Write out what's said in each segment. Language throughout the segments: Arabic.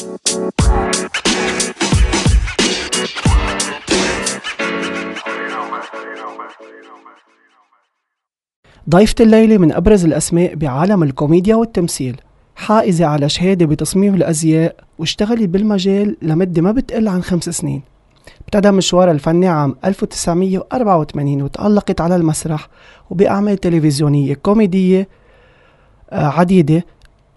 ضيفة الليلة من أبرز الأسماء بعالم الكوميديا والتمثيل حائزة على شهادة بتصميم الأزياء واشتغلت بالمجال لمدة ما بتقل عن خمس سنين. ابتدى مشوارها الفني عام 1984 وتألقت على المسرح وبأعمال تلفزيونية كوميدية آه، عديدة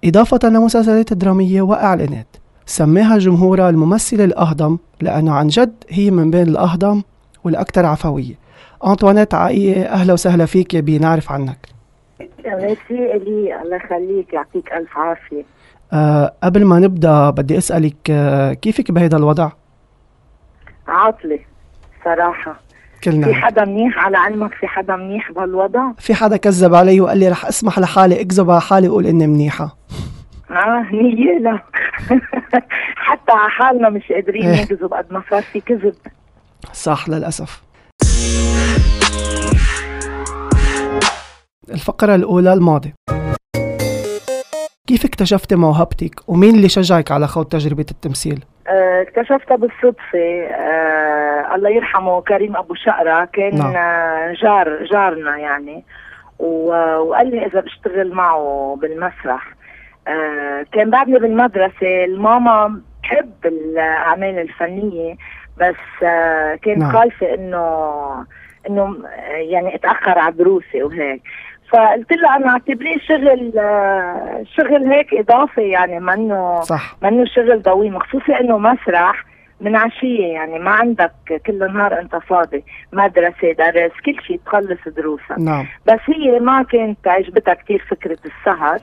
إضافة لمسلسلات درامية وإعلانات. سماها جمهورها الممثلة الأهضم لأنه عن جد هي من بين الأهضم والأكثر عفوية. أنطوانيت عقيقة أهلا وسهلا فيك بنعرف عنك. ميرسي إلي الله يخليك يعطيك ألف عافية. أه قبل ما نبدأ بدي أسألك أه كيفك بهذا الوضع؟ عاطلة صراحة. كلنا في حدا منيح على علمك؟ في حدا منيح بهالوضع؟ في حدا كذب علي وقال لي رح أسمح لحالي أكذب على حالي واقول إني منيحة. آه نية لا حتى على حالنا مش قادرين إيه. نكذب قد ما صار في كذب. صح للأسف. الفقرة الأولى الماضي. كيف اكتشفت موهبتك؟ ومين اللي شجعك على خوض تجربة التمثيل؟ آه، اكتشفتها بالصدفة آه الله يرحمه كريم أبو شقرة. كان نعم. آه جار جارنا يعني. وقال لي إذا بشتغل معه بالمسرح. آه كان بعدني بالمدرسة الماما بتحب الأعمال الفنية بس آه كان نعم. خايفة إنه إنه آه، يعني أتأخر على دروسي وهيك. فقلت لها أنا اعتبريه شغل آه شغل هيك إضافي يعني منه صح. منه شغل ضويم خصوصي إنه مسرح من عشية يعني ما عندك كل النهار أنت فاضي مدرسة درس كل شيء تخلص دروسك. نعم. بس هي ما كانت عجبتها كثير فكرة السهر.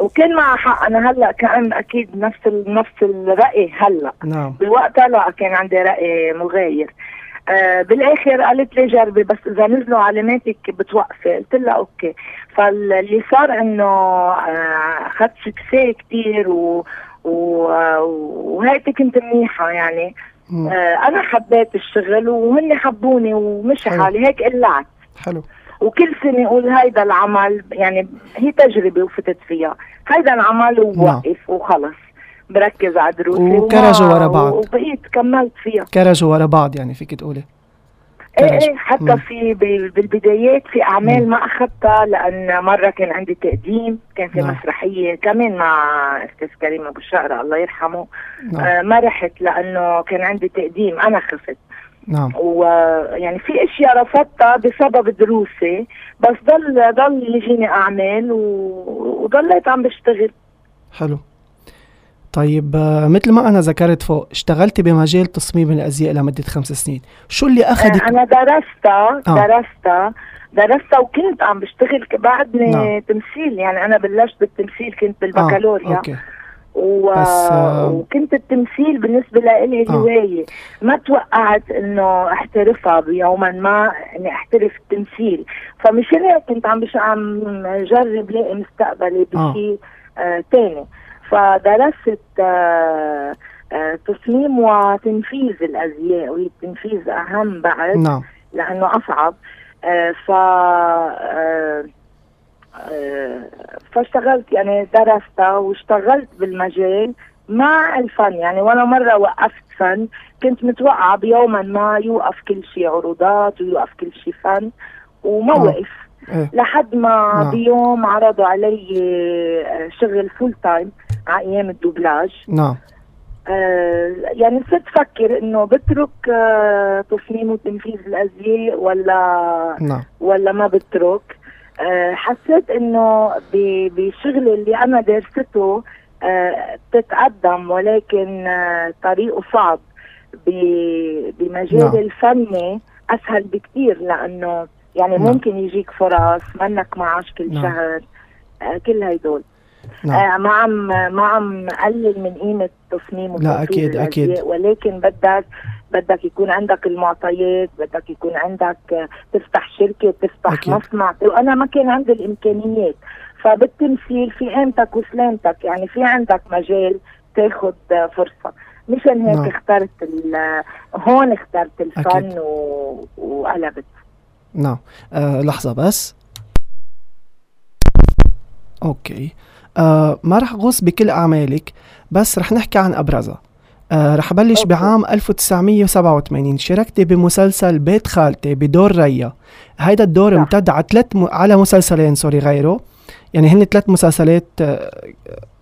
وكان معها حق. أنا هلأ كان أكيد نفس ال- نفس الرأي هلأ. نعم. بوقتها لا كان عندي رأي مغاير. آه بالآخر قالت لي جربي بس إذا نزلوا علاماتك بتوقفي. قلت لها okay. فاللي صار إنه آه أخذت سكسي كثير و و- وهيك كنت منيحة يعني. آه أنا حبيت الشغل وهن حبوني ومشي. حالي. هيك قلعت. حلو. وكل سنة أقول هيدا العمل يعني هي تجربة وفتت فيها هيدا العمل ووقف وخلص بركز على دروسي وكرجوا ورا بعض. وبقيت كملت فيها كرجوا ورا بعض يعني فيك تقولي إيه. إيه حتى مم. في بال- بالبدايات في أعمال مم. ما أخذتها لأن مرة كان عندي تقديم كان في نعم. مسرحية كمان مع أستاذ كريم أبو الشقره الله يرحمه نعم آه ما رحت لأنه كان عندي تقديم أنا خفت نعم ويعني في أشياء رفضتها بسبب دروسي بس ضل ضل يجيني أعمال و- وضليت عم بشتغل حلو طيب آه، مثل ما أنا ذكرت فوق اشتغلتي بمجال تصميم الأزياء لمدة خمس سنين شو اللي أخذك آه، أنا درستها آه. درستها درستها وكنت عم بشتغل بعدني نعم. تمثيل يعني أنا بلشت بالتمثيل كنت آه. بالبكالوريا أوكي و... بس، آه، وكنت التمثيل بالنسبة لي آه. هواية. ما توقعت إنه أحترفها بيوما ما إني أحترف التمثيل. فمشان هيك كنت عم بش عم جرب لاقي مستقبلي آه. بشيء آه تاني. فدرست آه آه تصميم وتنفيذ الأزياء وهي التنفيذ أهم بعد نعم. لأنه أصعب. آه ف آه آه، فاشتغلت يعني درستها واشتغلت بالمجال مع الفن. يعني ولا مرة وقفت فن كنت متوقعة بيوما ما يوقف كل شيء عروضات ويوقف كل شيء فن وما آه. وقف. إيه. لحد ما نعم. بيوم عرضوا علي آه، شغل full time على أيام الدوبلاج. نعم. آه، يعني صرت أفكر إنه بترك آه، تصميم وتنفيذ الأزياء ولا نعم. ولا ما بترك. آه، حسيت إنه بشغلي اللي أنا درسته آه، بتتقدم ولكن آه، طريقه صعب بمجال نعم. الفني أسهل بكثير لأنه يعني نعم. ممكن يجيك فرص منك معاش كل نعم. شهر آه، كل هيدول نعم آه ما عم ما عم قلل من قيمة تصميم لا، أكيد. الأزياء، ولكن بدك بدك يكون عندك المعطيات بدك يكون عندك آه، تفتح شركة تفتح أكيد. مصنع. وأنا ما كان عندي الإمكانيات. فبالتمثيل في قيمتك وسلامتك. يعني في عندك مجال تاخذ آه، فرصة. مشان هيك نعم. اخترت ال- هون اخترت الفن أكيد. و... وقلبت نعم. آه لحظة بس. okay. آه ما رح غوص بكل أعمالك بس رح نحكي عن أبرزها. آه رح بلش okay. بعام 1987 شاركتي بمسلسل بيت خالتي بدور ريا. هيدا الدور صح. امتد على ثلاث م... على مسلسلين سوري غيره. يعني هن ثلاث مسلسلات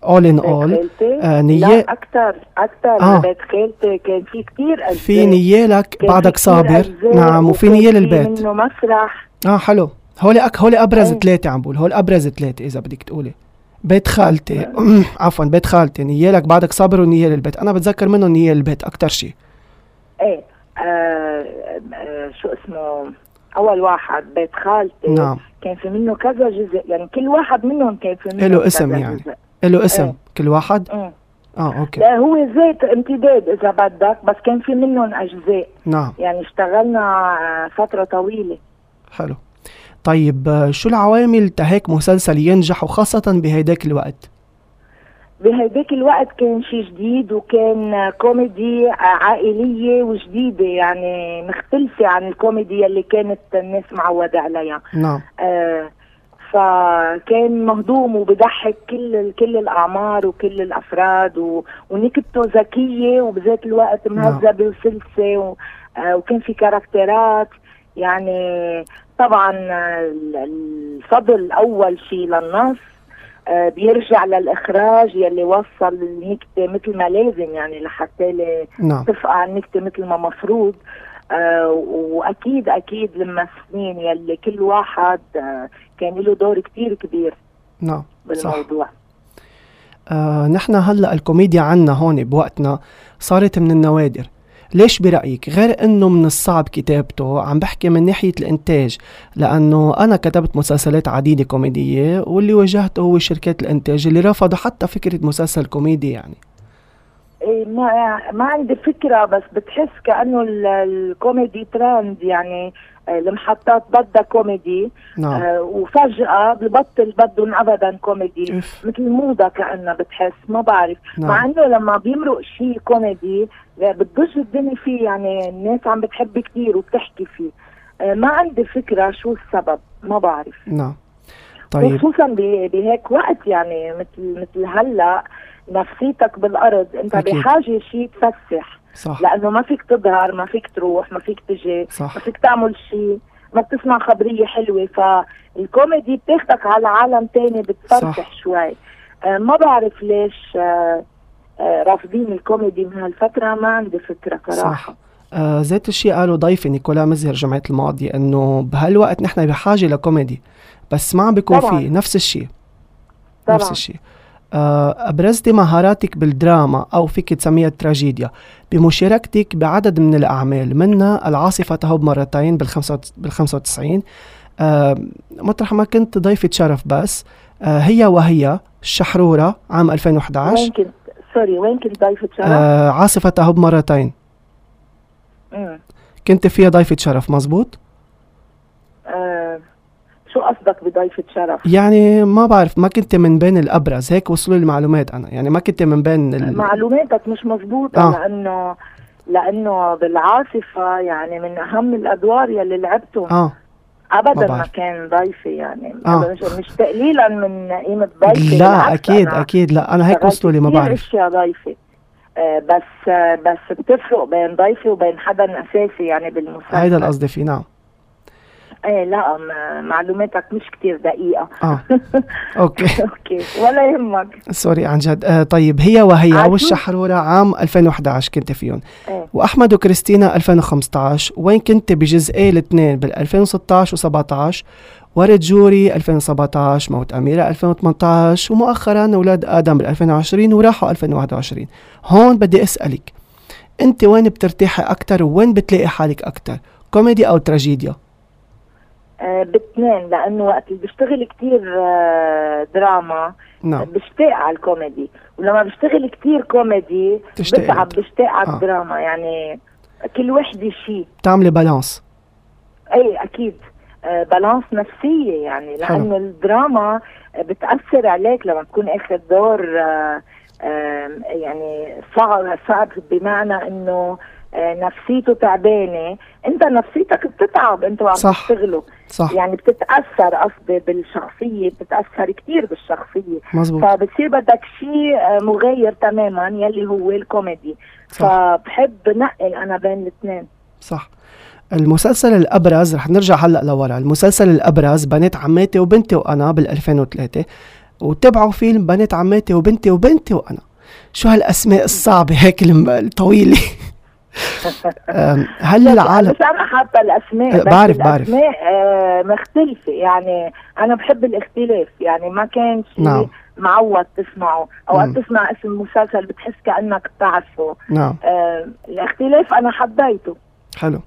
اول ان اول نية أكثر أكثر آه. بيت خالتي. كان في كثير في نيالك بعدك صابر. نعم وفي نيال البيت منه مسرح. آه حلو. هول أك هول أبرز إيه. ثلاثة عم بقول. هول أبرز ثلاثة إذا بدك تقولي. بيت خالتي. عفوا بيت خالتي. نيالك بعدك صابر ونيال البيت أنا بتذكر منهم نيال البيت أكثر شيء إيه آه آه شو اسمه؟ أول واحد بيت خالتي. نعم. كان في منه كذا جزء. يعني كل واحد منهم كان في منه إله كذا اسم يعني. له اسم إيه. كل واحد؟ مم. آه أوكي. لا هو زيت امتداد إذا بدك بس كان في منهم أجزاء. نعم. يعني اشتغلنا آه، فترة طويلة. حلو. طيب شو العوامل تهيك مسلسل ينجح وخاصة بهيداك الوقت؟ بهداك الوقت كان شيء جديد وكان كوميدي عائلية وجديدة يعني مختلفة عن الكوميدي اللي كانت الناس معودة عليها. نعم. آه، فكان مهضوم وبضحك كل كل الأعمار وكل الأفراد و- ونكتته ذكية وبذات الوقت مهذبة وسلسة و- آه، وكان في كاركترات يعني طبعا ال- الفضل اول شيء للنص آه، بيرجع للإخراج يلي وصل النكته مثل ما لازم يعني لحتى نعم. تفقع النكته مثل ما مفروض. آه وأكيد أكيد الممثلين يلي كل واحد آه كان له دور كتير كبير نعم صح. بالموضوع. آه نحن هلأ الكوميديا عنا هون بوقتنا صارت من النوادر. ليش برأيك؟ غير إنه من الصعب كتابته عم بحكي من ناحية الإنتاج لأنه أنا كتبت مسلسلات عديدة كوميدية واللي واجهته هو شركات الإنتاج اللي رفضوا حتى فكرة مسلسل كوميدي يعني. إيه ما ما عندي فكرة بس بتحس كأنه ال- الكوميدي ترند يعني. المحطات بدها كوميدي نعم. آه وفجأة ببطل بدهم ابدا كوميدي. مثل موضة كأنها بتحس ما بعرف. نعم. مع إنه لما بيمرق شيء كوميدي لا، بتضج الدنيا فيه يعني الناس عم بتحب كثير وبتحكي فيه. آه، ما عندي فكرة شو السبب ما بعرف. نعم. طيب. خصوصا بهيك وقت يعني مثل مثل هلأ نفسيتك بالأرض أنت أكيد. بحاجة شيء تفسح. صح. لأنه ما فيك تظهر ما فيك تروح ما فيك تجي صح. ما فيك تعمل شيء ما بتسمع خبرية حلوة. فالكوميدي بتاخدك على عالم تاني بتفرح. شوي. آه ما بعرف ليش آه آه رافضين الكوميدي من هالفترة. ما عندي فكرة صراحة. صح. آه ذات الشيء قالوا ضيفي نيكولا مزهر جمعة الماضية إنه بهالوقت نحن بحاجة لكوميدي بس ما عم بيكون. فيه نفس الشيء طبعا. نفس الشيء آه، أبرزتي مهاراتك بالدراما أو فيك تسميها التراجيديا. بمشاركتك بعدد من الأعمال منها العاصفة تهب مرتين بال 95 آه، مطرح ما كنت ضيفة شرف بس. آه، هي وهي الشحرورة عام 2011 وين كنت؟ سوري وين كنت ضيفه شرف؟ عاصفة تهب مرتين. مم. كنت فيها ضيفة شرف مزبوط شو قصدك بضيفة شرف؟ يعني ما بعرف ما كنت من بين الأبرز هيك وصلوا لي المعلومات أنا. يعني ما كنت من بين ال... معلوماتك مش مزبوطة آه. لأنه لأنه بالعاصفة يعني من أهم الأدوار يلي لعبتهم. آه. ما أبدا ما بعرف. كان ضيفة يعني. آه. مش, تقليلا من قيمة ضيفة لا أكيد أنا أكيد. لا أنا هيك وصلوا لي ما بعرف. أشياء ضيفة. آه بس آه بس بتفرق بين ضيفة وبين حدا أساسي يعني بالمسلسل هيدا القصد فيه نعم. إيه لا معلوماتك مش كتير دقيقة. آه. okay. okay. ولا يهمك. sorry عن جد. آه طيب هي وهي؟ والشحرورة عام 2011 كنت فيهم. إيه. وأحمد وكريستينا 2015 وين كنت؟ بجزئي الاثنين بال 2016 و17 ورد جوري 2017 موت أميرة 2018 ومؤخرا أولاد آدم بال 2020 وراحوا 2021 هون بدي أسألك أنت وين بترتاحي أكتر؟ وين بتلاقي حالك أكتر؟ كوميدي أو تراجيديا؟ باثنين لأنه وقت اللي بشتغل كتير آه دراما نعم بشتاق على الكوميدي ولما بشتغل كتير كوميدي بتعب. بشتاق على آه. الدراما يعني كل وحدة شيء بتعملي بالانس أي أكيد آه بالانس نفسية يعني. لأنه الدراما آه، بتأثر عليك لما تكون اخذ دور آه آه يعني صعب صعب بمعنى إنه آه، نفسيته تعبانة. انت نفسيتك بتتعب انت وعم صح. تشتغله. صح. يعني بتتأثر قصدي بالشخصية بتتأثر كثير بالشخصية. مزبوط فبصير بدك شيء آه، مغاير تماما يلي هو الكوميدي. صح. فبحب نقل أنا بين الاثنين. صح. المسلسل الأبرز رح نرجع هلأ لورا. المسلسل الأبرز بنات عماتي وبنتي وأنا بال 2003 وتبعوا فيلم بنات عماتي وبنتي وبنتي وأنا. شو هالأسماء الصعبة هيك الطويلة؟ هل العالم بس أنا حاطه الأسماء بس بعرف- بعرف. الأسماء آه، مختلفة يعني أنا بحب الاختلاف يعني ما كان شيء نعم. معود تسمعه أو مم. تسمع اسم مسلسل بتحس كأنك بتعرفه نعم آه، الاختلاف أنا حبيته حلو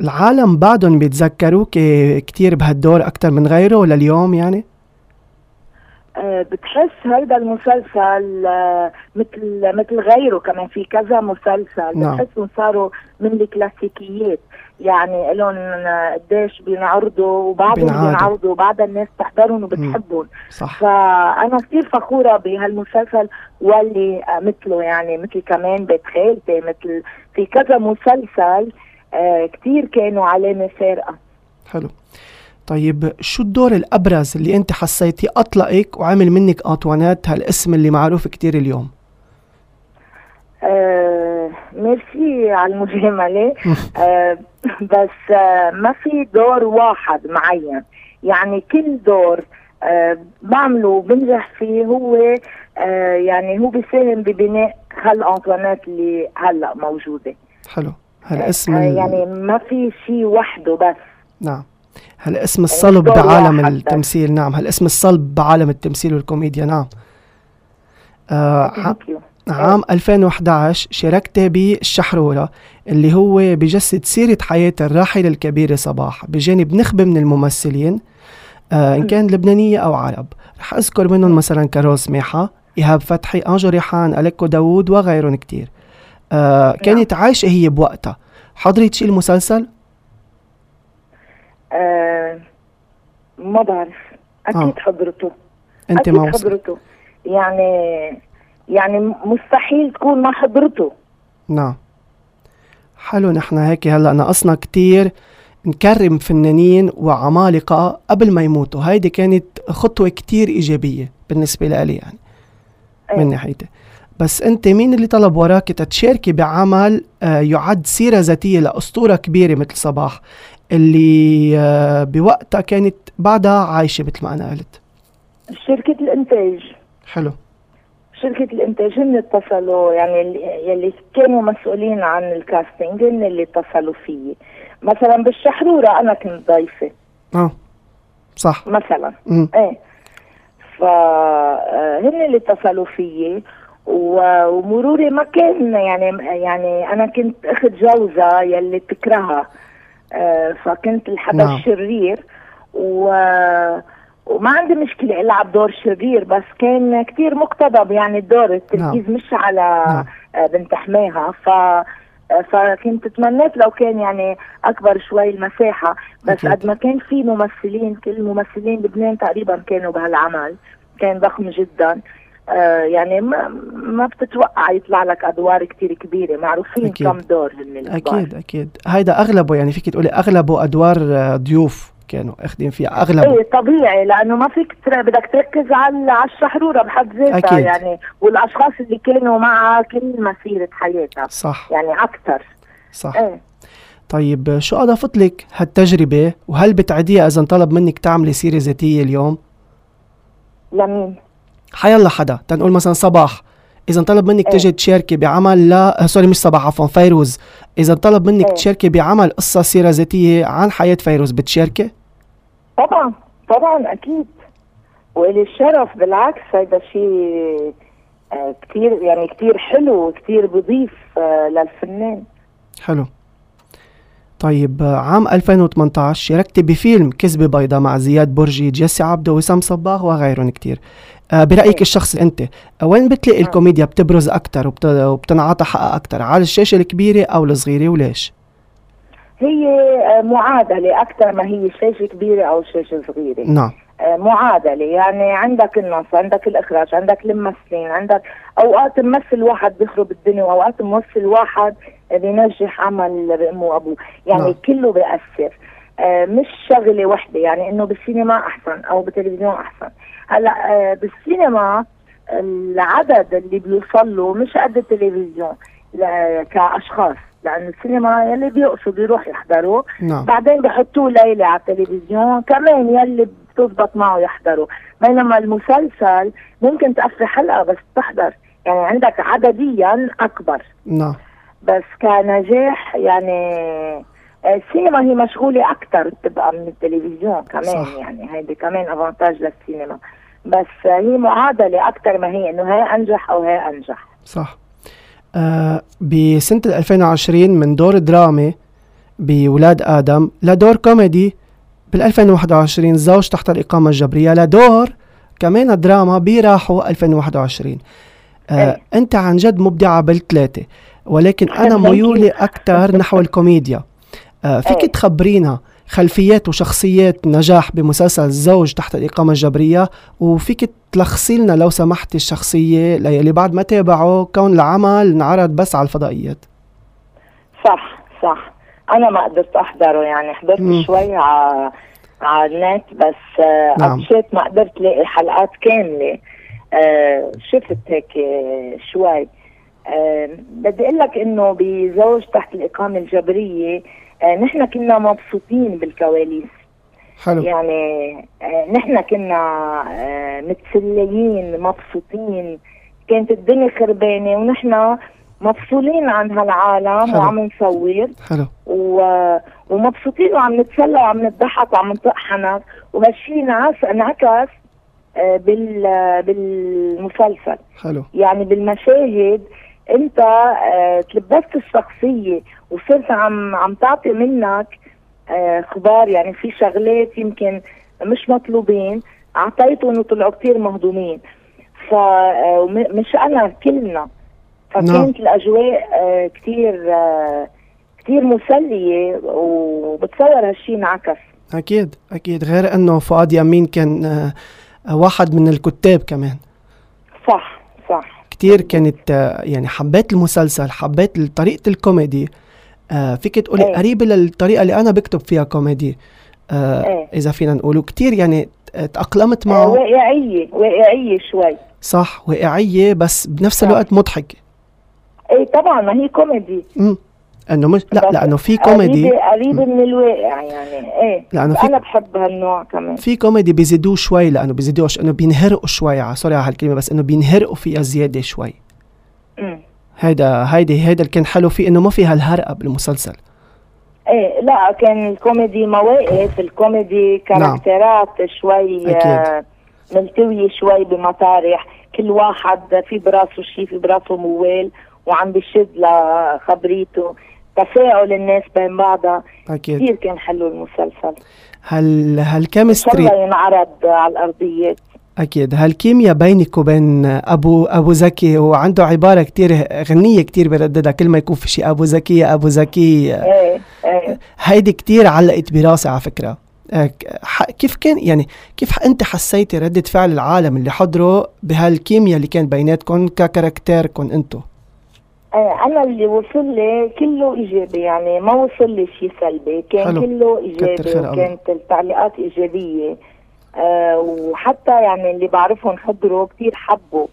العالم بعدهم بيتذكروك كتير بهالدور أكتر من غيره ولا اليوم يعني؟ آه، بتحس هيدا المسلسل آه، مثل مثل غيره كمان في كذا مسلسل نعم. بتحسهم صاروا من الكلاسيكيات. يعني لهم قديش بينعرضوا وبعضهم. بينعرضوا وبعض الناس بتحضرهم وبتحبهم. صح. فأنا كثير فخورة بهالمسلسل واللي آه، مثله. يعني مثل كمان بيت خالتي مثل في كذا مسلسل آه كثير كانوا علامه فارقه حلو. طيب شو الدور الأبرز اللي أنت حسيتي أطلقك وعمل منك أطوانات هالاسم اللي معروف كتير اليوم؟ آه ميرسي على المجامله آه بس آه ما في دور واحد معين. يعني كل دور آه بعمله وبنجح فيه هو آه يعني هو بيساهم ببناء هالأنطوانات اللي هلأ موجودة. حلو. هالاسم آه يعني ما في شيء وحده بس. نعم. هالاسم الصلب دور بعالم. التمثيل؟ نعم. هالاسم الصلب بعالم التمثيل والكوميديا؟ نعم. آه. عام 2011 شاركت بالشحرورة اللي هو بجسد سيرة حياة الراحل الكبيرة صباح بجانب نخبة من الممثلين آه إن كان لبنانية أو عرب. رح أذكر منهم مثلا كاروز سماحة إيهاب فتحي أنجو ريحان أليكو داوود وغيرهم كتير. آه كانت عايشة هي بوقتها. حضرت شي المسلسل؟ آه ما بعرف أكيد آه. حضرته. أنت أكيد ما حضرته. يعني يعني مستحيل تكون ما حضرته. نعم. حلو نحن هيك هلأ ناقصنا كتير. نكرم فنانين وعمالقة قبل ما يموتوا. هيدي كانت خطوة كتير إيجابية بالنسبة لي يعني من إيه. ناحيتي. بس أنت مين اللي طلب وراك تتشاركي بعمل آه، يعد سيرة ذاتية لأسطورة كبيرة مثل صباح؟ اللي آه، بوقتها كانت بعدها عايشة مثل ما أنا قلت. شركة الإنتاج. حلو. شركة الإنتاج هن اتصلوا يعني يلي كانوا مسؤولين عن الكاستنج هن اللي اتصلوا فيي. مثلا بالشحرورة أنا كنت ضيفة. آه صح. مثلا. مم. إيه. فهن اللي اتصلوا فيي. ومروري ما كان يعني يعني أنا كنت اخت جوزها يلي بتكرهها آه، فكنت الحدا نعم. الشرير و وما عندي مشكلة ألعب دور شرير بس كان كتير مقتضب يعني الدور التركيز مش على نعم. آه، بنت حماها ف آه، فكنت تمنيت لو كان يعني أكبر شوي المساحة بس. قد ما كان في ممثلين كل ممثلين لبنان تقريبا كانوا بهالعمل كان ضخم جدا آه يعني ما ما بتتوقع يطلع لك أدوار كتير كبيرة معروفين أكيد. كم دور هن الكبار. أكيد أكيد هيدا أغلبه يعني فيك تقولي أغلبه أدوار آه، ضيوف كانوا أخذين فيها أغلبه إيه طبيعي لأنه ما فيك تر- بدك تركز على على الشحرورة بحد ذاتها. يعني والأشخاص اللي كانوا معها كل مسيرة حياتها صح يعني أكثر صح إيه طيب شو أضافت لك هالتجربة وهل بتعديها إذا انطلب منك تعملي سيرة ذاتية اليوم؟ لمين؟ حيلا حدا تنقول مثلا صباح إذا انطلب منك إيه. تجي تشاركي بعمل لا آه، sorry مش صباح عفوا فيروز إذا انطلب منك إيه. تشاركي بعمل قصة سيرة ذاتية عن حياة فيروز بتشاركي؟ طبعا طبعا أكيد والي الشرف بالعكس هذا شيء آه، كثير يعني كثير حلو وكثير بضيف آه، للفنان حلو طيب عام 2018 شاركتي بفيلم كذبة بيضاء مع زياد برجي جيسي عبده وسام صباغ وغيرهم كتير آه، برأيك إيه. الشخصي آه، وين بتلاقي الكوميديا بتبرز وبت- وبتنعطى حقها أكتر؟ على الشاشة الكبيرة أو الصغيرة وليش؟ هي آه، معادلة أكثر ما هي شاشة كبيرة أو شاشة صغيرة. نعم. آه، معادلة. يعني عندك النص عندك الإخراج عندك الممثلين عندك أوقات ممثل واحد بيخرب الدنيا وأوقات ممثل واحد بينجح عمل بامه وابوه يعني نعم. كله بيأثر. آه، مش شغلة وحدة يعني إنه بالسينما أحسن أو بالتلفزيون أحسن. هلأ آه، بالسينما العدد اللي بيوصل له مش قد التلفزيون كأشخاص لأن السينما يلي بيقصد يروح يحضره نعم. بعدين بحطوه ليلة على التلفزيون كمان يلي بتزبط معه يحضروا. بينما المسلسل ممكن تقفي حلقة بس تحضر يعني عندك عدديا أكبر. نعم. بس كنجاح يعني السينما هي مشغولة أكثر بتبقى من التلفزيون كمان صح. يعني. هيدي كمان أفانتاج للسينما بس هي معادلة أكثر ما هي إنه هي أنجح أو هي أنجح. صح. آه بسنة 2020 من دور درامي بولاد آدم لدور كوميدي. بال 2021 زوج تحت الإقامة الجبرية لدور كمان دراما براحوا 2021 آه إيه. أنت عن جد مبدعة بالثلاثة ولكن أنا. ميولي أكثر نحو الكوميديا. فيك إيه. تخبرينا خلفيات وشخصيات نجاح بمسلسل زوج تحت الإقامة الجبرية وفيك تلخصي لنا لو سمحتي الشخصية للي بعد ما تابعوا كون العمل انعرض بس على الفضائيات صح صح أنا ما قدرت أحضره يعني حضرت. شوي على على النت بس آه نعم. ما قدرت لاقي حلقات كاملة آه شفت هيك آه، شوي آه بدي أقول لك إنه بزوج تحت الإقامة الجبرية آه نحن كنا مبسوطين بالكواليس. حلو. يعني آه، نحن كنا آه، متسليين مبسوطين. كانت الدنيا خربانة ونحن مفصولين عن هالعالم حلو. وعم نصور. حلو. و... ومبسوطين وعم نتسلى وعم نضحك وعم نطق حنك وهالشيء انعكس انعكس آه، بال بالمسلسل. حلو. يعني بالمشاهد انت آه، تلبست الشخصية وصرت عم عم تعطي منك آه، أخبار يعني في شغلات يمكن مش مطلوبين أعطيتهم وطلعوا كثير مهضومين. فمش أنا كلنا. فكانت نعم. الأجواء آه، كثير آه، كثير مسلية وبتصور هالشيء انعكس أكيد أكيد. غير أنه فؤاد يمين كان آه، آه، واحد من الكتاب كمان. صح صح. كتير كانت آه، يعني حبيت المسلسل حبيت طريقة الكوميدي. آه، فيك تقولي إيه. قريبة للطريقة اللي أنا بكتب فيها كوميدي آه، إيه. إذا فينا نقوله. كتير يعني تأقلمت معه. واقعية واقعية شوي. صح واقعية بس بنفس. الوقت مضحك إيه طبعا ما هي كوميدي. امم أنه مش لا لأنه في كوميدي. قريبة من الواقع يعني. إيه لأنه في- أنا بحب هالنوع كمان. في كوميدي بيزيدوه شوي لأنه بيزيدوش إنه بينهرقوا شوي. sorry على هالكلمة بس إنه بينهرقوا فيها زيادة شوي. مم. هيدا هيدي هيدا اللي كان حلو فيه إنه ما في هالهرقه بالمسلسل. إيه لا كان الكوميدي مواقف الكوميدي كاركترات شوي أكيد. آه، ملتوية شوي بمطارح كل واحد في براسه شيء في براسه موال وعم بيشد لخبريته. تفاعل الناس بين بعضها. أكيد. كثير كان حلو المسلسل. هال إن شاء هال chemistry الله ينعرض على الأرضيات. أكيد. هالكيمياء بينك وبين ابو أبو زكي وعنده عبارة كتير غنية كتير برددها كل ما يكون في شيء أبو زكي يا أبو زكي. إيه إيه. هيدي كتير علقت براسي على فكرة. ح- كيف كان يعني كيف أنت حسيتي ردة فعل العالم اللي حضروا بهالكيمياء اللي كان بيناتكم ككاركتيركم آه، أنا اللي وصل لي كله إيجابي يعني ما وصل لي شيء سلبي كان حلو. كله إيجابي. وكانت التعليقات إيجابية آه وحتى يعني اللي بعرفهم حضروا كثير حبوا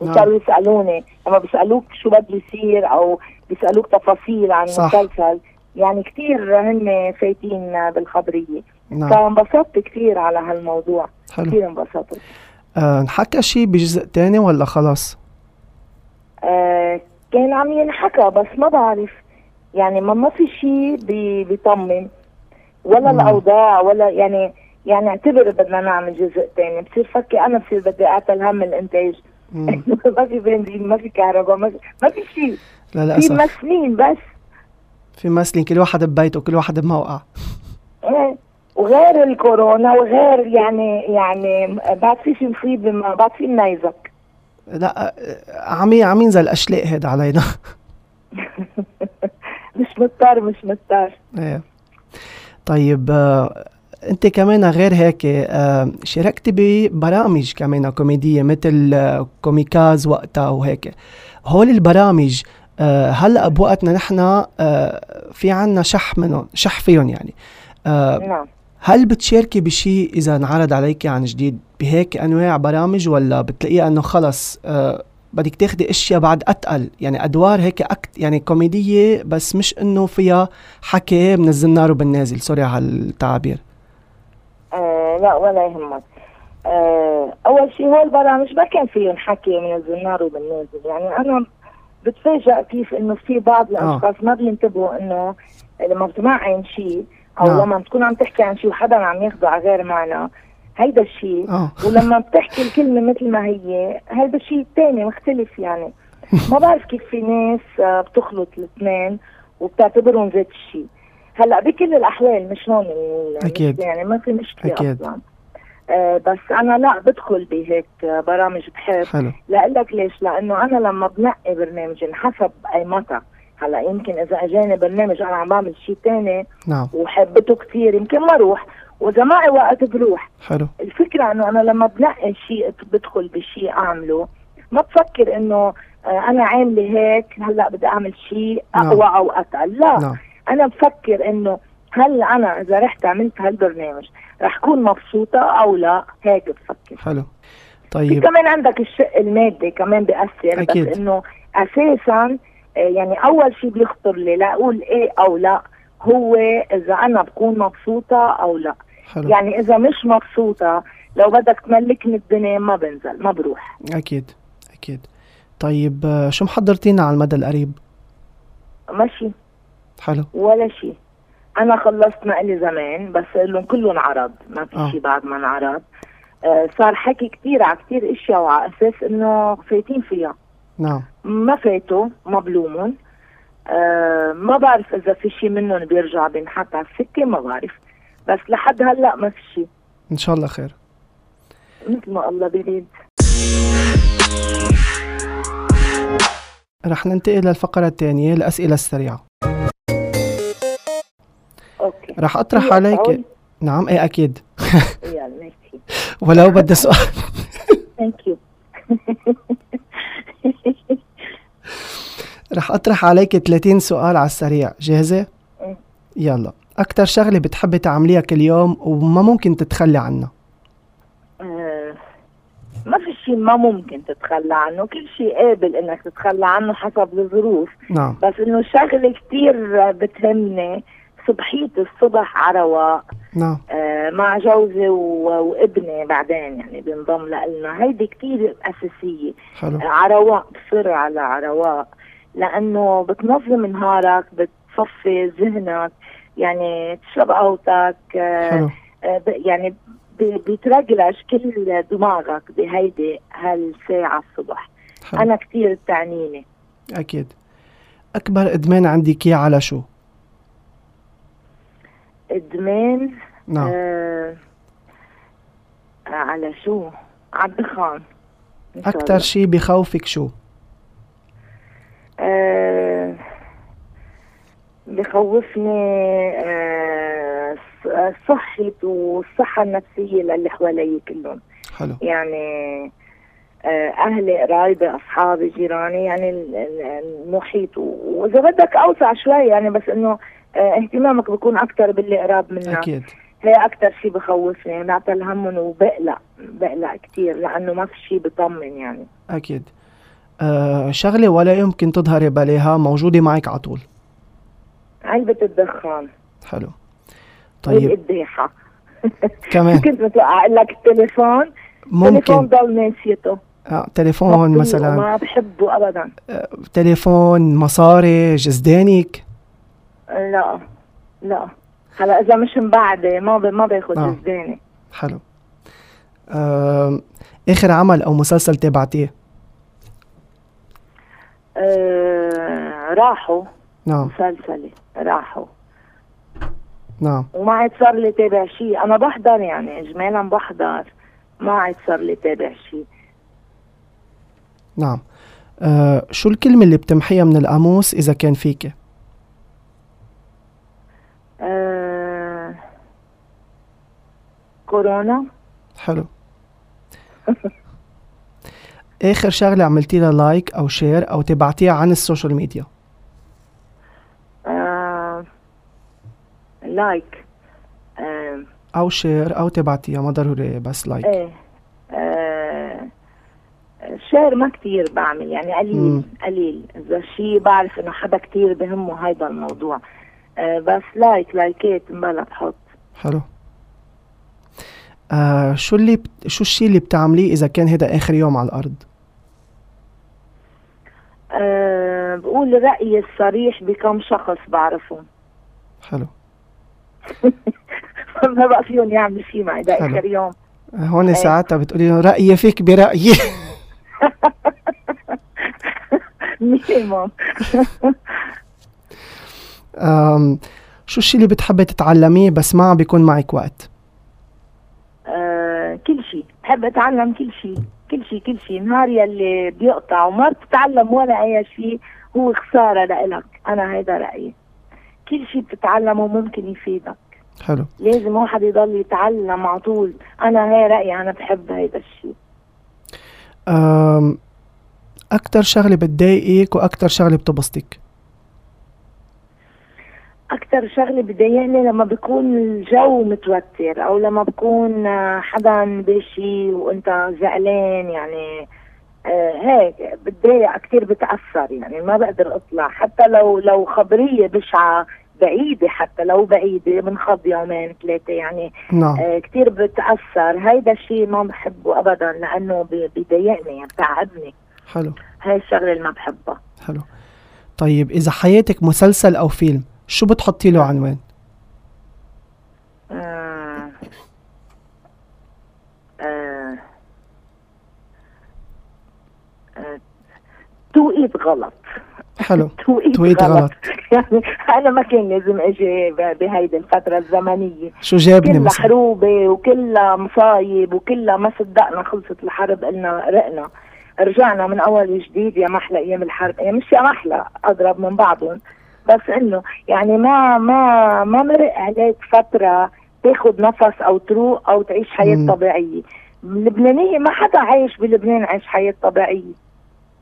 نعم. وصاروا يسألوني لما بيسألوك شو بده يصير أو بيسألوك تفاصيل عن. المسلسل يعني كثير هن فايتين بالخبرية نعم فانبسطت كثير على هالموضوع حلو كثير انبسطت آه نحكى شيء بجزء تاني ولا خلاص آه كان عم ينحكى بس ما بعرف. يعني ما ما في شيء بي بيطمن. ولا مم. الأوضاع ولا يعني يعني اعتبر بدنا نعمل جزء ثاني بصير فكي أنا بصير بدي اعتل هم الإنتاج. ما في بنزين ما في كهرباء ما في, ما في شيء في للأسف ممثلين بس. في ممثلين كل واحد ببيته كل واحد بموقع إيه. وغير الكورونا وغير يعني يعني بعد في شيء مصيبة ما بعد في نيزك لا عم عم ينزل أشلاء هيدا علينا. مش مضطر مش مضطر. إيه. طيب أنت كمان غير هيك شاركتي ببرامج كمان كوميدية مثل كوميكاز وقتها وهيك. هول البرامج هلا بوقتنا نحن في عنا شح منهم شح فيهم يعني؟ نعم. هل بتشاركي بشيء إذا انعرض عليكي عن جديد بهيك أنواع برامج ولا بتلاقيها إنه خلص آه بدك تاخدي أشياء بعد أتقل؟ يعني أدوار هيك أكت يعني كوميدية بس مش إنه فيها حكي من الزنار وبالنازل سوري على التعابير آه لا ولا يهمك. آه أول شيء هو البرامج ما كان فيهم حكي من الزنار وبالنازل يعني أنا بتفاجئ كيف إنه في بعض الأشخاص ما بينتبهوا إنه لما بتمعن شيء أو نعم. لما تكون عم تحكي عن شيء وحدا عم ياخده على غير معنى هيدا الشيء. آه. ولما بتحكي الكلمة مثل ما هي هذا شيء تاني مختلف يعني. ما بعرف كيف في ناس آه، بتخلط الاثنين وبتعتبرهم ذات الشيء. هلأ بكل الأحوال مش هون أكيد. يعني ما في مشكلة أكيد. أصلا. آه بس أنا لا بدخل بهيك آه، برامج بحب. حلو. لك ليش؟ لأنه أنا لما بنقي برنامج حسب أي متى هلا يمكن إذا أجاني برنامج أنا عم بعمل شيء تاني نعم. وحبته كثير يمكن ما أروح واذا معي وقت بروح. حلو. الفكرة إنه أنا لما بنقي شيء بدخل بشيء أعمله ما بفكر إنه آه، أنا عاملة هيك هلأ بدي أعمل شيء نعم. أقوى أو أتقل. لا. نعم. أنا بفكر إنه هل أنا إذا رحت عملت هالبرنامج رح أكون مبسوطة أو لا؟ هيك بفكر. حلو. طيب. كمان عندك الشق المادي كمان بيأثر أكيد. بس إنه أساسا يعني أول شيء بيخطر لي لا أقول إيه أو لا هو إذا أنا بكون مبسوطة أو لا. حلو. يعني إذا مش مبسوطة لو بدك تملكني الدنيا ما بنزل ما بروح. أكيد أكيد. طيب آه، شو محضرتينا على المدى القريب؟ ماشي حلو. ولا شيء أنا خلصت مقلي زمان بس لهم كلهم عرض ما في آه. شيء بعد ما انعرض آه صار حكي كتير على كتير إشياء وعلى أساس إنه فايتين فيها. نعم. ما فاتوا ما بلومهم آه ما بعرف إذا في شيء منهم بيرجع بينحط على السكة ما بعرف. بس لحد هلأ ما في شيء إن شاء الله خير. مثل ما الله بيريد. رح ننتقل للفقرة الثانية الأسئلة السريعة. okay. رح أطرح عليك نعم إيه أكيد. يلا ولو بدي سؤال. thank you رح أطرح عليك 30 سؤال على السريع. جاهزة؟ إيه. يلا. أكتر شغلة بتحبي تعمليها كل يوم وما ممكن تتخلي عنها؟ آه، ما في شيء ما ممكن تتخلى عنه. كل شيء قابل إنك تتخلى عنه حسب الظروف. نعم. بس إنه شغلة كثير بتهمني. صبحية الصبح على رواق نعم. آه، مع جوزي و- وابني بعدين يعني بينضم لنا. هيدي كثير أساسية. حلو. على رواق بصر على على رواق لأنه بتنظم نهارك بتصفي ذهنك يعني تشرب قهوتك آه، يعني ب- بيترجلج كل دماغك بهيدي هالساعة الصبح حلو أنا كثير بتعنيني أكيد أكبر إدمان عندك إياه على شو؟ إدمان نعم آه على شو؟ على الدخان إن شاء أكتر الله. شي بخوفك شو؟ آه بخوفني آه صحة والصحة النفسية للي حوالي كلهم. حلو. يعني آه، أهلي قرايبي أصحابي جيراني يعني ال- ال- المحيط. و- وإذا بدك أوسع شوي يعني بس إنه آه، اهتمامك بيكون أكثر باللي قراب منك. أكيد. هي أكثر شيء بخوفني بعتل همهم وبقلق بقلق كثير لأنه ما في شيء بطمن يعني. أكيد. شغلة ولا يمكن تظهري بلاها موجودة معك على طول. علبة الدخان. حلو. طيب. القداحة كمان. كنت متوقع أقول لك التليفون؟ التليفون ممكن ضل ناسيته. آه تليفون مثلا. ما بحبه ابدا. آه تليفون مصاري جزدانك لا لا. هلا إذا مش مبعدة ما ب... ما باخذ آه. جزداني. حلو. آه آخر عمل أو مسلسل تابعتيه آه راحوا. نعم. مسلسلي راحوا. نعم. وما عاد صار لي تابع شيء. أنا بحضر يعني اجمالا بحضر. ما عاد صار لي تابع شيء. نعم. آه شو الكلمة اللي بتمحيها من القاموس إذا كان فيك؟ آه كورونا. حلو. آخر شغلة عملتي لها like أو share أو تبعتيها عن ال social media؟ آه like. آه أو share أو تبعتيها ما ضروري بس like. إيه آه share ما كتير بعمل يعني قليل مم. قليل. إذا شيء بعرف إنه حدا كتير بهمه هيدا الموضوع. آه بس like لايكات مبلا بحط حلو. آه شو اللي بت... شو الشيء اللي بتعمليه إذا كان هذا آخر يوم على الأرض؟ أه بقول رأيي الصريح بكم شخص بعرفهم. حلو. ما بقى فيهم يعملوا شيء معي ده. آخر يوم. آه، هون ساعتها بتقولي له رأيي فيك برأيي. مينيموم. شو الشيء اللي بتحبي تتعلميه بس ما عم بيكون معك وقت؟ بحب أتعلم كل شيء كل شيء كل شيء. نهار يلي بيقطع وما بتتعلم ولا أي شيء هو خسارة لإلك. أنا هيدا رأيي. كل شيء بتتعلمه ممكن يفيدك. حلو. لازم واحد يضل يتعلم على طول. أنا هي رأيي أنا بحب هيدا الشيء. آم، أكتر شغلة بتضايقك وأكتر شغلة بتبسطك؟ أكتر شغلة بتضايقني لما بيكون الجو متوتر أو لما بكون آه، حدا بشي وأنت زعلان يعني آه هيك بتضايق كتير بتأثر يعني ما بقدر أطلع. حتى لو لو خبرية بشعة بعيدة حتى لو بعيدة بنخض يومين ثلاثة يعني نعم. آه كتير بتأثر. هيدا الشيء ما بحبه أبدا لأنه بيضايقني يعني بتعبني. حلو. هاي الشغلة اللي ما بحبها. حلو. طيب إذا حياتك مسلسل أو فيلم شو بتحطي له عنوان آه. آه. آه. توقيت غلط حلو توقيت, توقيت غلط. غلط. يعني أنا ما كان لازم أجي بهيدي الفترة الزمنية شو جابني كلها حروبة وكلها مصايب وكلها ما صدقنا خلصت الحرب قلنا رقنا رجعنا من أول وجديد يا محلى أيام الحرب يعني مش يا محلى أضرب من بعضهم بس إنه يعني ما ما ما مرق عليك فترة تاخذ نفس أو تروق أو تعيش حياة مم. طبيعية. اللبنانية ما حدا عايش بلبنان عايش حياة طبيعية.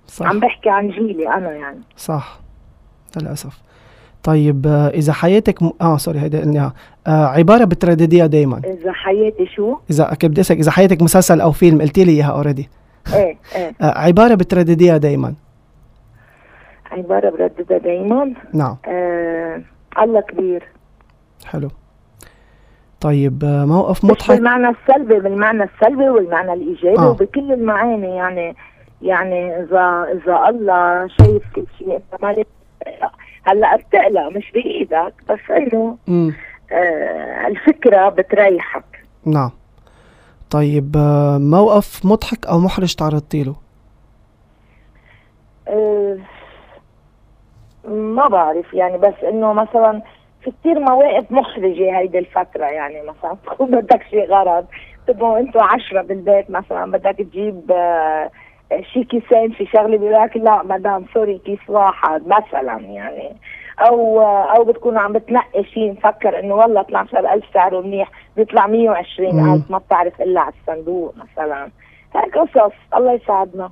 صح. عم بحكي عن جيلي أنا يعني. صح. للأسف. طيب آه، إذا حياتك م... آه sorry هيدا قلناها. آه عبارة بتردديها دايما. إذا حياتي شو؟ إذا كنت بدي أسألك إذا حياتك مسلسل أو فيلم؟ قلتي لي إياها already إيه إيه. آه عبارة بتردديها دايما. عباره برددها دايما. نعم. آه الله كبير. حلو. طيب آه موقف مضحك. بالمعنى السلبي بالمعنى السلبي والمعنى الإيجابي آه. وبكل المعاني يعني يعني إذا إذا الله شايف كل شيء انت ما لك تقلق. هلأ بتقلق مش بإيدك بس إنه. آه الفكرة بتريحك. نعم. طيب آه موقف مضحك أو محرج تعرضتي له؟ آه ما بعرف يعني بس إنه مثلا في كثير مواقف محرجه هيدي الفترة يعني مثلا تكون بدك شيء غرض تبقوا أنتوا عشرة بالبيت مثلا بدك تجيب آه شي كيسين شي شغلة بيقول لك لا مدام sorry كيس واحد مثلا يعني. أو أو بتكون عم بتنقي شيء مفكر إنه والله 12000 سعره منيح بيطلع 120000 ما بتعرف إلا على الصندوق مثلا. هيك قصص الله يساعدنا.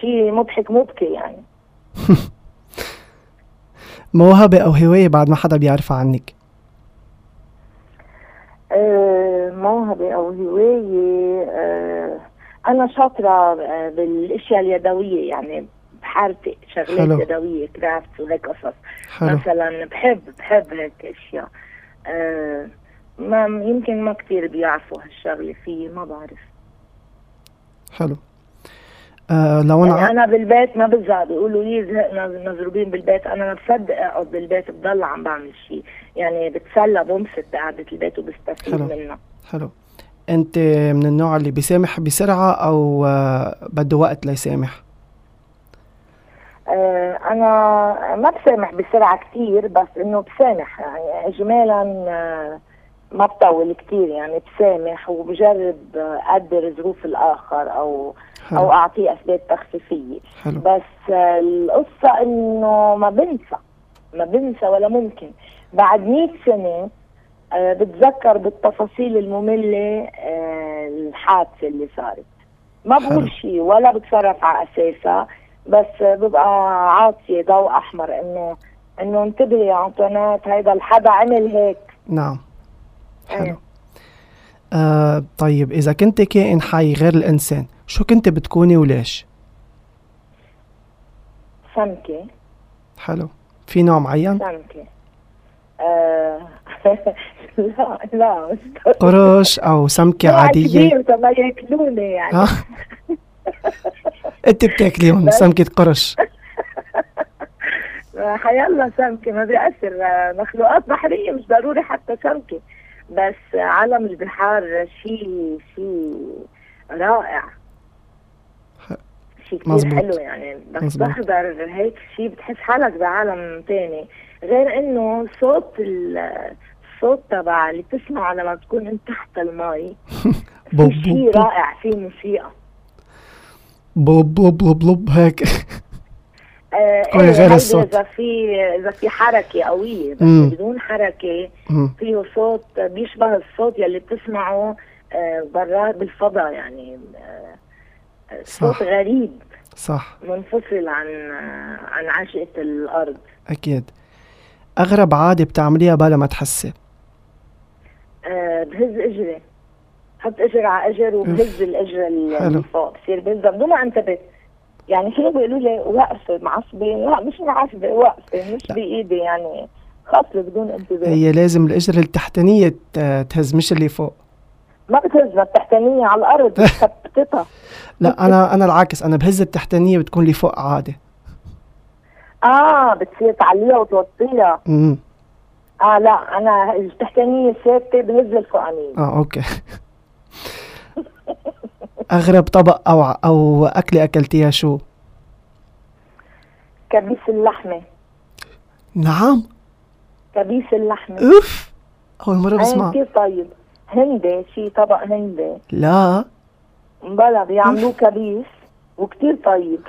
شيء مضحك مبكي يعني. موهبة أو هواية بعد ما حدا بيعرفها عنك؟ آه، موهبة أو هواية آه، أنا شاطرة آه، بالأشياء اليدوية يعني بحارتي شغلات حلو. يدوية كرافت وهيك قصص. حلو. مثلا بحب بحب هيك أشياء. آه، ما يمكن ما كتير بيعرفوا هالشغلة فيي ما بعرف. حلو. آه لو أنا يعني أنا بالبيت ما بزهق بيقولوا لي زهقنا مضروبين بالبيت. أنا ما بصدق أقعد بالبيت بضل عم بعمل شيء يعني بتسلى بنبسط بقعدة البيت وبستفيد حلو. منها. حلو. أنت من النوع اللي بيسامح بسرعة أو آه بده وقت ليسامح؟ آه، أنا ما بسامح بسرعة كثير بس إنه بسامح. يعني اجمالا آه، ما بطول كثير يعني بسامح وبجرب أقدر ظروف الآخر أو أو حلو اعطيه أسباب تخفيفية. حلو. بس القصة إنه ما بنسى ما بنسى ولا ممكن. بعد 100 سنة آه، بتذكر بالتفاصيل المملة آه، الحادثة اللي صارت. ما. بقول شيء ولا بتصرف على أساسها بس ببقى عاطية ضوء أحمر إنه إنه انتبهي يا أنطونيت هيدا الحدا عمل هيك. نعم. حلو إيه. آه طيب إذا كنت كائن حي غير الإنسان شو كنت بتكوني وليش؟ سمكة حلو في نوع معين؟ سمكة آه لا لا قرش أو سمكة نوع عادية كبير تما ياكلوني يعني ها؟ أنت بتاكليهم بس. سمكة قرش حيالله سمكة ما بيأثر آه، مخلوقات بحرية مش ضروري حتى سمكة بس عالم البحار شيء شيء رائع. شيء كثير مزبوط. حلو يعني. بس مزبوط. تحضر هيك شيء بتحس حالك بعالم تاني. غير إنه صوت ال- الصوت تبع اللي بتسمعه لما تكون انت تحت المي في شيء رائع في موسيقى. بوب بوب بوب بوب هيك. غير هيدا الصوت. إذا في إذا في حركة قوية بس مم. بدون حركة. فيه صوت بيشبه الصوت يلي بتسمعه آه، برا بالفضاء يعني آه، صوت صح. غريب صح منفصل عن آه، عن عشقة الأرض أكيد أغرب عادة بتعمليها بلا ما تحسي آه، بهز إجري حط إجر على إجر وبهز الإجر اللي. فوق بصير بهزها بدون ما أنتبه يعني فيني بيقولوا لي؟ واقفه معصبه لا مش معصبه واقفه مش. بإيدي يعني. خاصة بدون انتباه هي لازم الإجر التحتانية ت- تهز مش اللي فوق. ما بتهزها التحتانية على الأرض بتثبتها لا أنا أنا العكس أنا بهز التحتانية بتكون اللي فوق عادة آه بتصير تعليها وتوطيها. امم آه لا أنا التحتانية ثابتة بهز الفوقانية آه أوكي. أغرب طبق أو ع- أو أكلة أكلتيها شو؟ كبيس اللحمة. نعم. كبيس اللحمة. أوف. أول مرة عين بسمع. كثير طيب؟ هندي شي طبق هندي. لا. بلا بيعملوه كبيس وكتير طيب.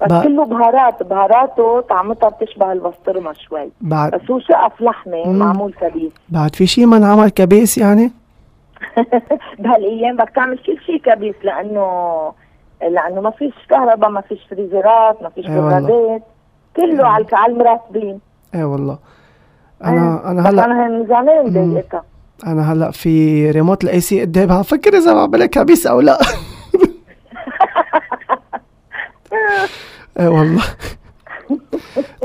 بس بقى- كله بهارات بهاراته طعمتها بتشبه البسطرمة شوي. بعد بس هو شقف لحمة مم. معمول كبيس. بعد في شي ما انعمل كبيس يعني؟ بهالايام بدك تعمل كل شيء كبيس لأنه لأنه ما فيش كهرباء ما فيش فريزرات ما فيش إي والله. برادات كله على على المراتبين. إيه والله. أنا أنا بس هلا أنا من زمان. ضايقتها أنا هلا في remote ال AC قدامي عم فكر إذا بعملها كبيس أو لا. إيه والله.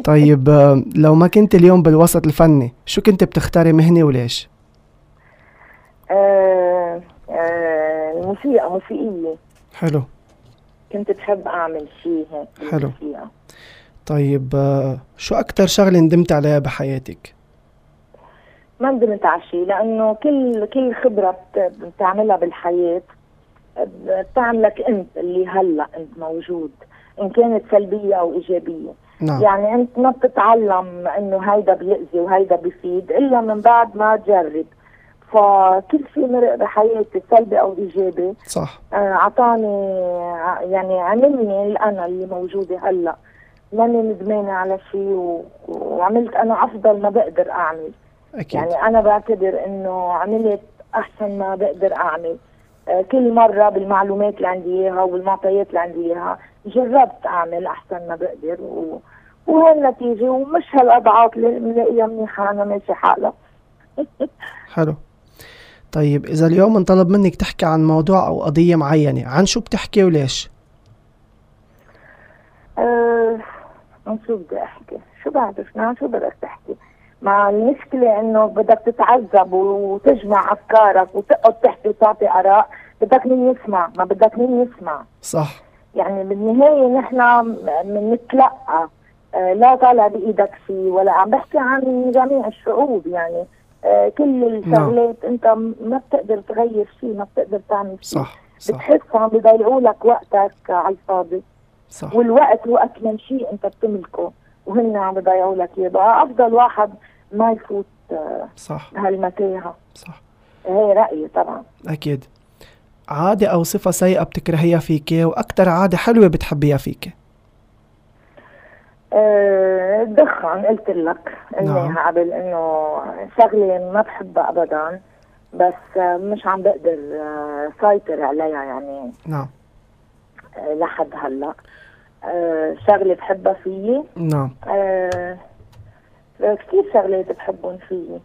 طيب لو ما كنت اليوم بالوسط الفني شو كنت بتختاري مهنة وليش؟ آه آه الموسيقى موسيقية حلو كنت بحب أعمل شيء هيك حلو. بالموسيقى. طيب آه، شو أكتر شغلة ندمت عليها بحياتك؟ ما ندمت على شيء لأنه كل كل خبرة بت- بتعملها بالحياة بتعملك أنت اللي هلأ أنت موجود إن كانت سلبية أو إيجابية نعم يعني أنت ما بتتعلم إنه هيدا بيأذي وهيدا بيفيد إلا من بعد ما تجرب فكل شيء مرق بحياتي سلبي أو إيجابي. صح. آه، عطاني ع- يعني عملني الأنا اللي موجودة هلأ. ماني ندمانه على شيء و... وعملت أنا أفضل ما بقدر أعمل. أكيد. يعني أنا بعتبر إنه عملت أحسن ما بقدر أعمل. آه، كل مرة بالمعلومات اللي عندي إياها والمعطيات اللي عندي إياها جربت أعمل أحسن ما بقدر و... وهي النتيجه ومش هالأضعاف اللي ملاقيها منيحة أنا ماشي حالها. حلو. طيب إذا اليوم انطلب منك تحكي عن موضوع أو قضية معينة عن شو بتحكي وليش؟ أه عن شو بدي أحكي؟ شو بعرف عن شو بدك تحكي؟ مع المشكلة إنه بدك تتعذب وتجمع أفكارك وتقعد تحكي وتعطي آراء بدك مين يسمع؟ ما بدك مين يسمع. صح. يعني بالنهاية نحن بنتلقى آه، لا طالع بإيدك شيء ولا عم بحكي عن جميع الشعوب يعني آه، كل الشغلات أنت م- ما بتقدر تغير شيء ما بتقدر تعمل شيء. صح بتحس عم بيضيعوا لك وقتك على الفاضي. صح. والوقت هو أثمن شيء أنت بتملكه وهن عم بيضيعوا لك إياه. بقى أفضل واحد ما يفوت آه، صح. بهالمتاهة صح. هي رأيي طبعا. أكيد. عادة أو صفة سيئة بتكرهيها فيك وأكتر عادة حلوة بتحبيها فيك. آه الدخان قلت لك نعم. اني قبل إنه شغلة ما بحبها ابدا بس آه، مش عم بقدر آه، سيطر عليها يعني. نعم. لحد هلأ. شغلة بحبها فيي. نعم. كثير شغلات بحبهم فيي.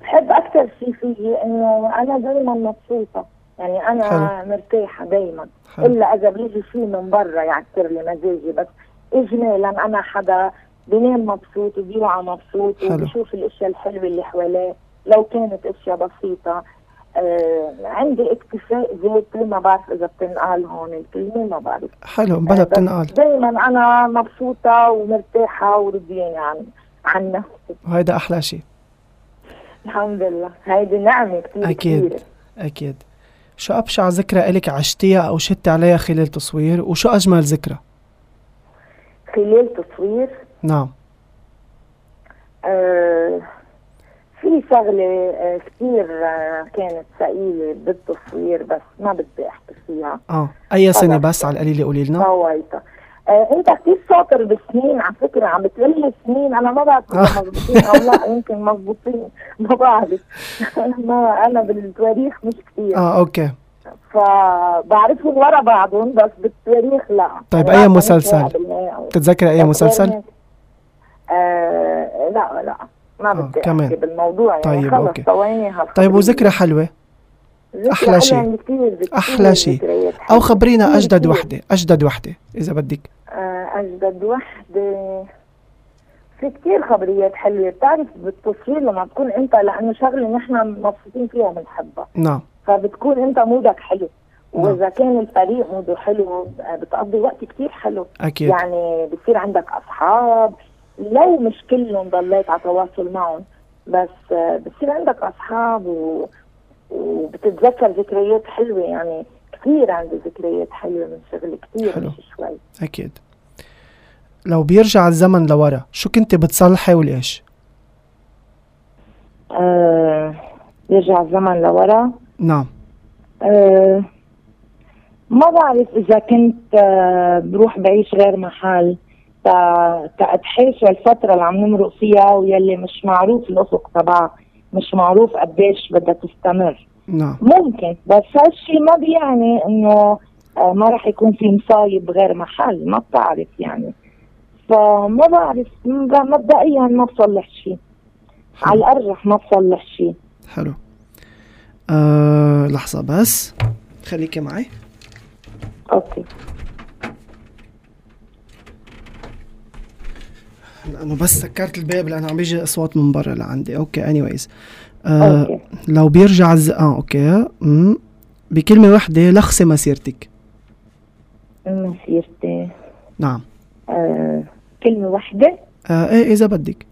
بحب أكثر شيء فيي إنه أنا دائما مبسوطة. يعني أنا حلو. مرتاحة دائما. إلا إذا بيجي شيء من برا يعكر لي مزاجي بس اجمالا أنا حدا بينام مبسوط وبيوعى مبسوط. وبشوف الأشياء الحلوة اللي حواليه. لو كانت أشياء بسيطة آه عندي اكتفاء ذاتي ما بعرف إذا بتنقال هون الكلمة ما بعرف. حلو بلا بتنقال. دائما أنا مبسوطة ومرتاحة ورضيانة عن عن نفسي. وهيدا أحلى شيء الحمد لله. هيدي نعمة كثير أكيد كبيرة. أكيد. شو أبشع ذكرى إلك عشتيها أو شدتي عليها خلال تصوير؟ وشو أجمل ذكرى؟ خلال تصوير نعم. آه في شغلة آه كثير آه كانت ثقيلة بالتصوير بس ما بدي أحكي فيها. آه. أي سنة. بس على القليلة قولي لنا. فويتها آه أنت كثير شاطر بالسنين على فكرة عم بتقول سنين أنا ما بعرف إذا مضبوطين أو لا يمكن مضبوطين ما بعرف. ما أنا بالتواريخ مش كثير آه أوكي. فبعرفهم ورا بعضهم بس بالتاريخ لا طيب، يعني أي بعرف مسلسل؟ بتتذكري أي مسلسل آه لا لا ما آه، بدي كمان. بالموضوع يعني طيب، خلص أوكي. ثواني هالخبرية. طيب وذكرى حلوة حلوة شيء. كتير أحلى شيء ذكريات أو. خبرينا أجدد. وحدة أجدد وحدة إذا بدك آه أجدد وحدة في كتير خبريات حلوة بتعرف بالتصوير لما تكون أنت لأنه شغلة نحن مبسوطين فيها بنحبها نعم فبتكون انت مودك حلو. نعم. وإذا كان الفريق موده حلو بتقضي وقت كتير حلو. أكيد. يعني بصير عندك أصحاب. لو مش كلهم ضليت على تواصل معهم بس بصير عندك أصحاب و... وبتتذكر ذكريات حلوة. يعني كثير عندي ذكريات حلوة من شغل كثير حلو. مش شوي. أكيد. لو بيرجع الزمن لورا شو كنت بتصلحي وليش آه يرجع الزمن لورا. نعم. آه ما بعرف إذا كنت آه بروح بعيش غير محل. تا- تأتحاشى الفترة اللي عم نمرق فيها واللي مش معروف الأفق تبعها مش معروف قديش بدها تستمر. نعم. ممكن بس هالشي ما بيعني إنه آه، ما راح يكون في مصايب غير محل ما بتعرف يعني. فما بعرف مبدئيا ما بصلح شيء على الأرجح ما بصلح شيء حلو. آه لحظة بس. خليكي معي. okay. لأنه بس سكرت الباب لأنه عم بيجي أصوات من برا لعندي. okay anyways. آه okay. لو بيرجع الز... آه okay. مم. بكلمة واحدة لخصي مسيرتك. مسيرتي. نعم. آه كلمة واحدة آه إيه إذا بدك.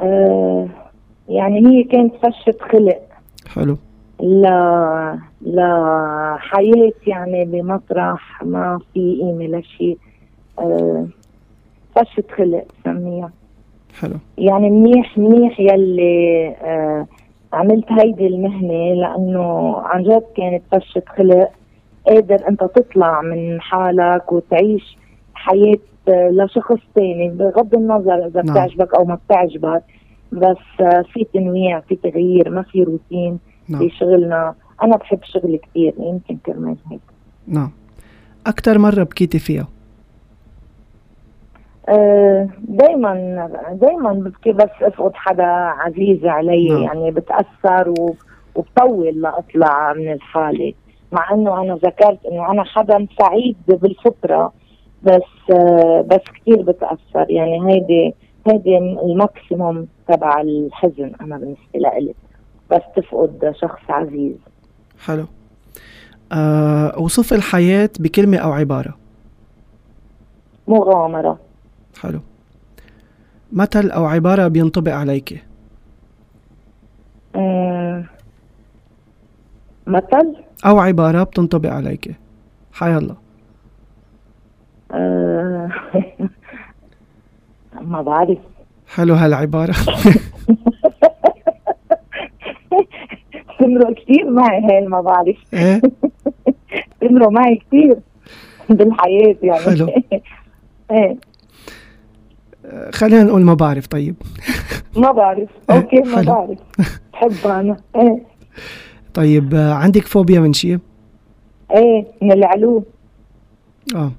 آه يعني هي كانت فشة خلق حلو. ل لحياة يعني بمطرح ما في قيمة لشيء آه فشة خلق سميها. حلو. يعني منيح منيح يلي آه عملت هيدي المهنة لأنه عن جد كانت فشة خلق قادر أنت تطلع من حالك وتعيش حياة آه لشخص تاني بغض النظر إذا نعم. بتعجبك أو ما بتعجبك. بس في تنويع في تغيير ما في روتين نعم. في شغلنا. أنا بحب شغلي كتير يمكن كرمال هيك. نعم. أكتر مرة بكيتي فيها؟ آه، دايما دايما ببكي بس أفقد حدا عزيز علي نعم. يعني بتأثر وبطول لأطلع من الحالة. مع إنه أنا ذكرت إنه أنا حدا سعيد بالفطرة بس آه، بس كثير بتأثر. يعني هيدي هيدي الماكسيموم تبع الحزن أنا بالنسبة لإلي بس تفقد شخص عزيز. حلو. آه وصف الحياة بكلمة أو عبارة. مغامرة. حلو. مثل أو عبارة بينطبق عليك. آه، مثل؟ أو عبارة بتنطبق عليك. حيا الله. آه، ما بعرف. حلو هالعبارة. استمروا كثير معي هاي ما بعرف. استمروا معي كثير بالحياة يعني. حلو. إيه. خلينا نقول ما بعرف طيب. ما بعرف. أوكي ما حلو. بعرف. بحب أنا. إيه. طيب عندك فوبيا من شيء؟ إيه من العلو. آه.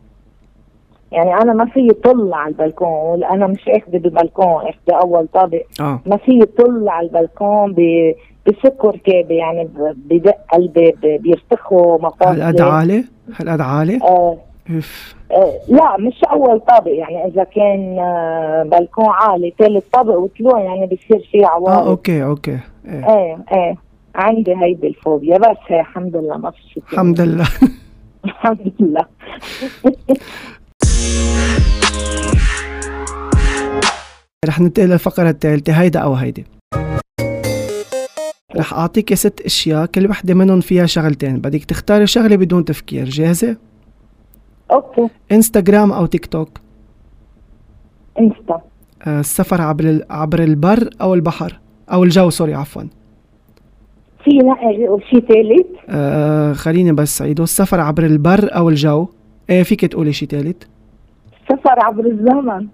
يعني أنا ما في طل على البلكون أنا مش أخذة ببلكون أخذة أول طابق. آه. ما في طل على البلكون ب- بسكر كابي يعني بدق قلبي بيرتخوا هالقد مفاصلي عالي؟ هالقد عالي؟ آه. اف آه لا مش أول طابق يعني إذا كان آه بلكون عالي ثالث طابق وطلوع يعني بصير في آه عوارض أوكي أوكي. إيه. إيه إيه. عندي هيدي الفوبيا بس هي الحمد لله ما في شيء. الحمد لله. الحمد لله. رح ننتقل للفقرة الثالثة هيدا أو هيدي. رح أعطيك ست أشياء كل وحدة منهم فيها شغلتين بدك تختاري شغلة بدون تفكير جاهزة؟ okay. إنستغرام أو تيك توك؟ إنستا. آه، السفر عبر ال- عبر البر أو البحر؟ أو الجو sorry عفوا. في نقل شيء ثالث آه خليني بس عيدو السفر عبر البر أو الجو. إيه فيك تقولي شي تالت؟ سفر عبر الزمن.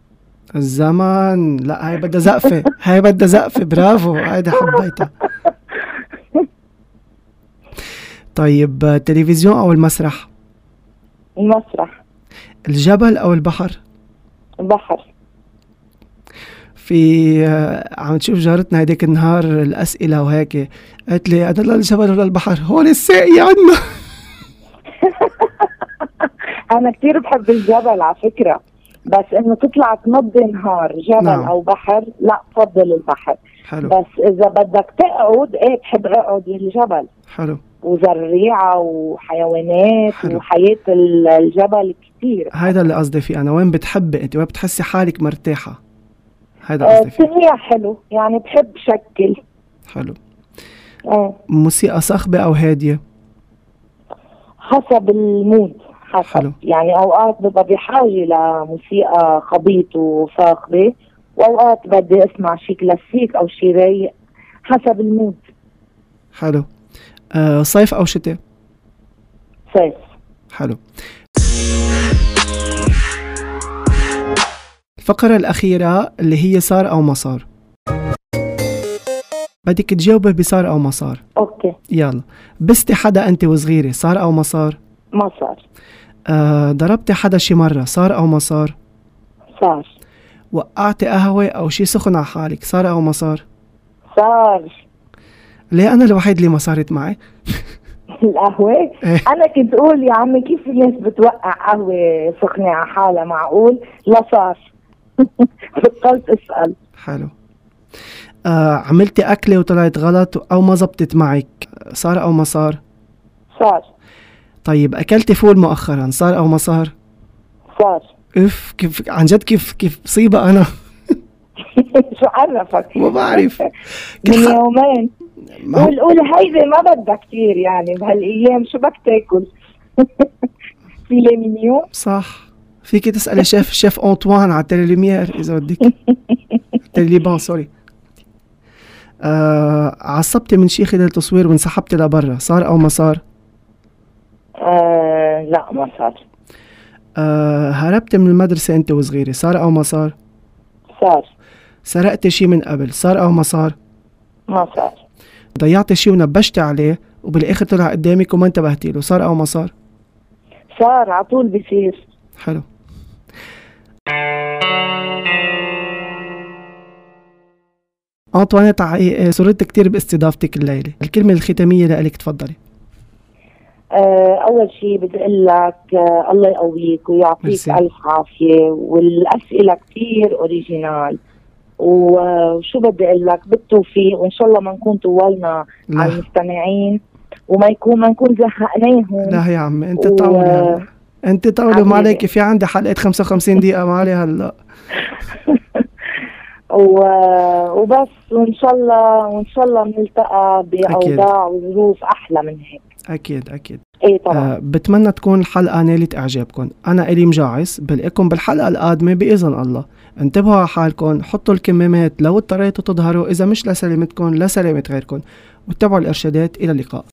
الزمن؟ لا هاي بدها زقفة. هاي بدها زقفة. برافو. هيدي حبيتها. طيب التلفزيون أو المسرح؟ المسرح. الجبل أو البحر؟ بحر في آه، عم تشوف جارتنا هيديك النهار الأسئلة وهيك. قالت لي أنا لا الجبل ولا البحر؟ هون الساقي عنا. أنا كثير بحب الجبل على فكرة بس إنه تطلع تنضي نهار جبل نعم. أو بحر لا بفضل البحر. حلو. بس إذا بدك تقعد إيه بحب أقعد بالجبل حلو. وزريعة وحيوانات حلو. وحياة ال- الجبل كثير هيدا اللي قصدي فيه أنا. وين بتحبي أنت؟ وين بتحسي حالك مرتاحة؟ هيدا آه، قصدي فيه. التنويع حلو. يعني بحب شكل. حلو. آه. موسيقى صاخبة أو هادية؟ حسب المود. حسب حلو. يعني أوقات ببقى بحاجة لموسيقى خبيط وصاخبه وأوقات بدي أسمع شي كلاسيك أو شي رايق حسب ال mood. حلو. آه صيف أو شتاء؟ صيف. حلو. الفقرة الأخيرة اللي هي صار أو ما صار. بدك تجاوبي بصار أو ما صار. okay. يلا. بستي حدا أنت وصغيرة صار أو ما صار؟ ما صار. آه ضربتي حدا شي مرة صار أو ما صار؟ صار. وقعتي قهوة أو شي سخن على حالك صار أو ما صار؟ صار. ليه أنا الوحيد اللي ما صارت معي؟ القهوة؟ إيه. أنا كنت أقول يا عمي كيف في ناس بتوقع قهوة سخنة على حالها؟ معقول؟ لا صار. بطلت أسأل. حلو. آه عملتي أكلة وطلعت غلط أو ما زبطت معك صار أو ما صار؟ صار. طيب أكلتي فول مؤخرا صار أو ما صار؟ صار. إف كيف عن جد كيف كيف مصيبة أنا؟ شو عرفك؟ ما بعرف. من يومين. قول هيدي ما بدها كثير يعني بهالأيام شو بدك تاكل؟ filet mignon صح. فيك تسألي شيف شيف أنطوان على التيلي لوميير إذا بدك. تيلي لبنان sorry. آه عصبتي من شي خلال تصوير وانسحبتي لبرا صار أو ما صار؟ آه لا ما صار. آه هربتي من المدرسة أنت وصغيرة صار أو ما صار؟ صار. سرقتي شي من قبل صار أو ما صار؟ ما صار. ضيعتي شي ونبشتي عليه وبالآخر طلع قدامك وما انتبهتي له صار أو ما صار؟ صار على طول بصير. حلو. أنطوانيت سررت كتير باستضافتك الليلة. الكلمة الختامية لك تفضلي. آه أول شيء بدي أقول لك آه الله يقويك ويعطيك. ألف عافية. والأسئلة كثير اوريجينال وشو بدي أقول لك؟ بالتوفيق. وإن شاء الله ما نكون طولنا على المستمعين. وما يكون ما نكون زهقناهم. لا يا عمي أنت و-. أنت طول. ما عليك في عندي حلقة 55 دقيقة. ما عليها هلا. و- وبس وإن شاء الله وإن شاء الله بنلتقى بأوضاع وظروف أحلى من هيك. أكيد أكيد. إيه طبعا. آه بتمنى تكون الحلقة نالت إعجابكم. أنا إلي مجاعس بلقاكم بالحلقة القادمة بإذن الله. انتبهوا على حالكم حطوا الكمامات لو اضطريتوا تظهروا. إذا مش لسلامتكم لسلامة غيركم. واتبعوا الإرشادات إلى اللقاء.